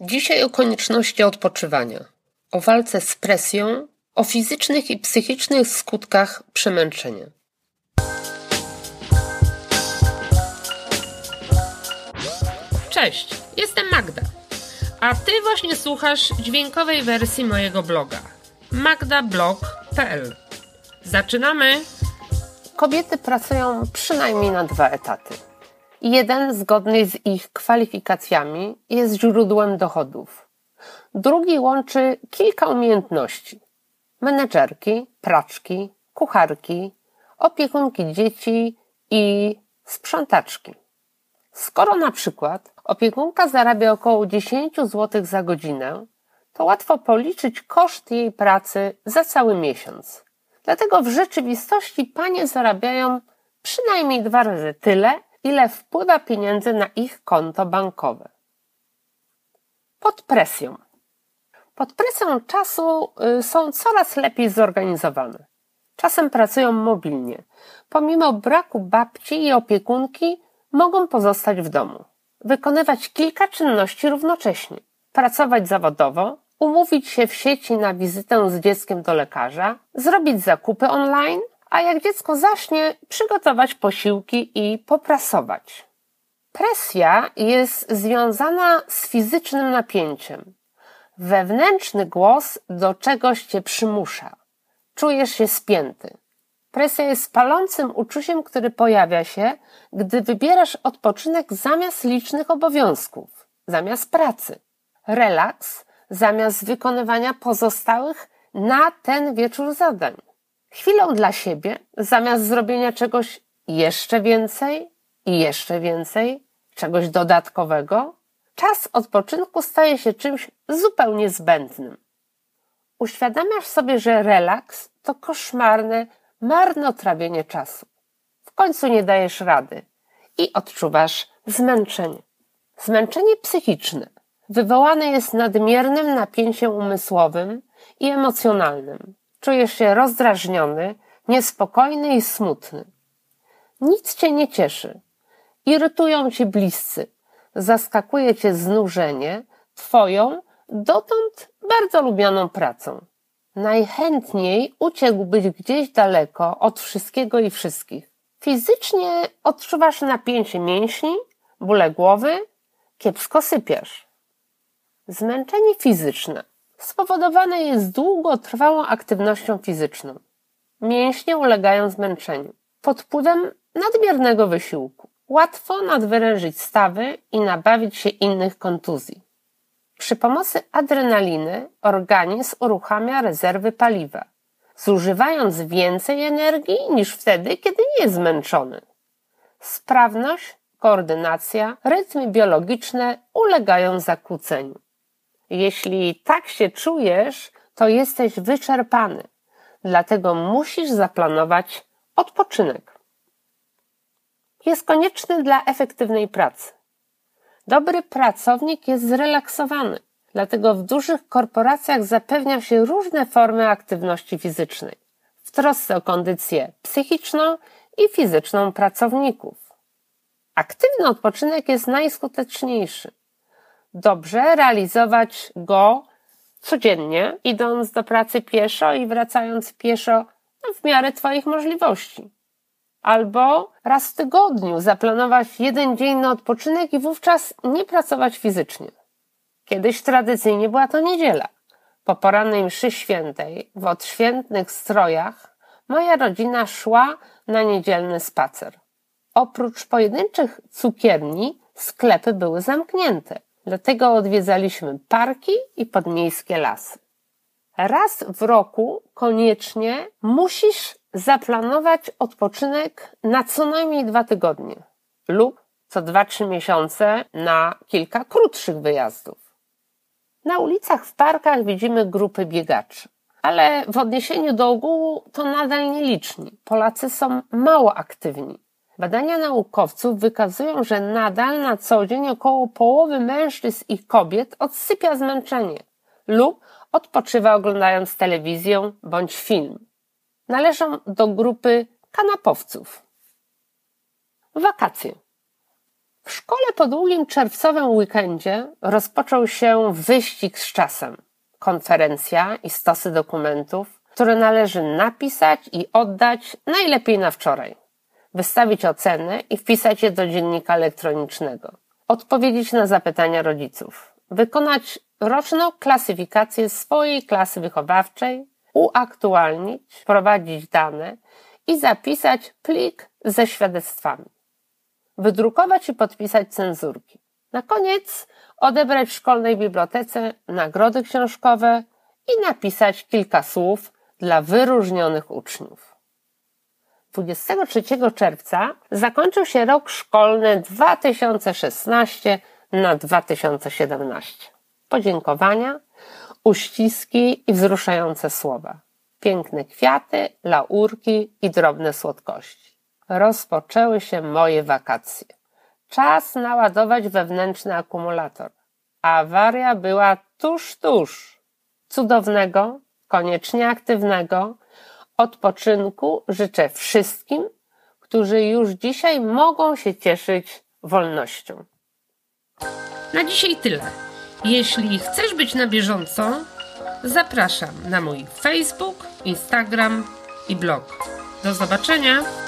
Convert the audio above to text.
Dzisiaj o konieczności odpoczywania, o walce z presją, o fizycznych i psychicznych skutkach przemęczenia. Cześć, jestem Magda, a ty właśnie słuchasz dźwiękowej wersji mojego bloga magdablog.pl. Zaczynamy! Kobiety pracują przynajmniej na dwa etaty. Jeden, zgodny z ich kwalifikacjami, jest źródłem dochodów. Drugi łączy kilka umiejętności: menedżerki, praczki, kucharki, opiekunki dzieci i sprzątaczki. Skoro na przykład opiekunka zarabia około 10 zł za godzinę, to łatwo policzyć koszt jej pracy za cały miesiąc. Dlatego w rzeczywistości panie zarabiają przynajmniej dwa razy tyle, ile wpływa pieniędzy na ich konto bankowe. Pod presją. Pod presją czasu y, są coraz lepiej zorganizowane. Czasem pracują mobilnie. Pomimo braku babci i opiekunki, mogą pozostać w domu, wykonywać kilka czynności równocześnie, pracować zawodowo, umówić się w sieci na wizytę z dzieckiem do lekarza, zrobić zakupy online, a jak dziecko zaśnie, przygotować posiłki i poprasować. Presja jest związana z fizycznym napięciem. Wewnętrzny głos do czegoś cię przymusza. Czujesz się spięty. Presja jest palącym uczuciem, który pojawia się, gdy wybierasz odpoczynek zamiast licznych obowiązków, zamiast pracy. Relaks zamiast wykonywania pozostałych na ten wieczór zadań. Chwilą dla siebie, zamiast zrobienia czegoś jeszcze więcej i jeszcze więcej, czegoś dodatkowego, czas odpoczynku staje się czymś zupełnie zbędnym. Uświadamiasz sobie, że relaks to koszmarne marnotrawienie czasu. W końcu nie dajesz rady i odczuwasz zmęczenie. Zmęczenie psychiczne wywołane jest nadmiernym napięciem umysłowym i emocjonalnym. Czujesz się rozdrażniony, niespokojny i smutny. Nic cię nie cieszy. Irytują cię bliscy. Zaskakuje cię znużenie twoją dotąd bardzo lubianą pracą. Najchętniej uciekłbyś gdzieś daleko od wszystkiego i wszystkich. Fizycznie odczuwasz napięcie mięśni, bóle głowy, kiepsko sypiasz. Zmęczenie fizyczne spowodowane jest długotrwałą aktywnością fizyczną. Mięśnie ulegają zmęczeniu pod wpływem nadmiernego wysiłku. Łatwo nadwyrężyć stawy i nabawić się innych kontuzji. Przy pomocy adrenaliny organizm uruchamia rezerwy paliwa, zużywając więcej energii niż wtedy, kiedy nie jest zmęczony. Sprawność, koordynacja, rytmy biologiczne ulegają zakłóceniu. Jeśli tak się czujesz, to jesteś wyczerpany, dlatego musisz zaplanować odpoczynek. Jest konieczny dla efektywnej pracy. Dobry pracownik jest zrelaksowany, dlatego w dużych korporacjach zapewnia się różne formy aktywności fizycznej w trosce o kondycję psychiczną i fizyczną pracowników. Aktywny odpoczynek jest najskuteczniejszy. Dobrze realizować go codziennie, idąc do pracy pieszo i wracając pieszo w miarę Twoich możliwości albo raz w tygodniu zaplanować jeden dzień na odpoczynek i wówczas nie pracować fizycznie. Kiedyś tradycyjnie była to niedziela. Po porannej mszy świętej, w odświętnych strojach, moja rodzina szła na niedzielny spacer. Oprócz pojedynczych cukierni, sklepy były zamknięte. Dlatego odwiedzaliśmy parki i podmiejskie lasy. Raz w roku koniecznie musisz zaplanować odpoczynek na co najmniej dwa tygodnie lub co dwa, trzy miesiące na kilka krótszych wyjazdów. Na ulicach, w parkach widzimy grupy biegaczy, ale w odniesieniu do ogółu to nadal nieliczni. Polacy są mało aktywni. Badania naukowców wykazują, że nadal na co dzień około połowy mężczyzn i kobiet odsypia zmęczenie lub odpoczywa oglądając telewizję bądź film należą do grupy kanapowców. Wakacje. W szkole po długim czerwcowym weekendzie rozpoczął się wyścig z czasem. Konferencja i stosy dokumentów, które należy napisać i oddać najlepiej na wczoraj. Wystawić oceny i wpisać je do dziennika elektronicznego. Odpowiedzieć na zapytania rodziców. Wykonać roczną klasyfikację swojej klasy wychowawczej, uaktualnić, prowadzić dane i zapisać plik ze świadectwami. Wydrukować i podpisać cenzurki. Na koniec odebrać w szkolnej bibliotece nagrody książkowe i napisać kilka słów dla wyróżnionych uczniów. 23 czerwca zakończył się rok szkolny 2016 na 2017. Podziękowania, uściski i wzruszające słowa. Piękne kwiaty, laurki i drobne słodkości. Rozpoczęły się moje wakacje. Czas naładować wewnętrzny akumulator. Awaria była tuż, tuż. Cudownego, koniecznie aktywnego odpoczynku życzę wszystkim, którzy już dzisiaj mogą się cieszyć wolnością. Na dzisiaj tyle. Jeśli chcesz być na bieżąco, zapraszam na mój Facebook, Instagram i blog. Do zobaczenia!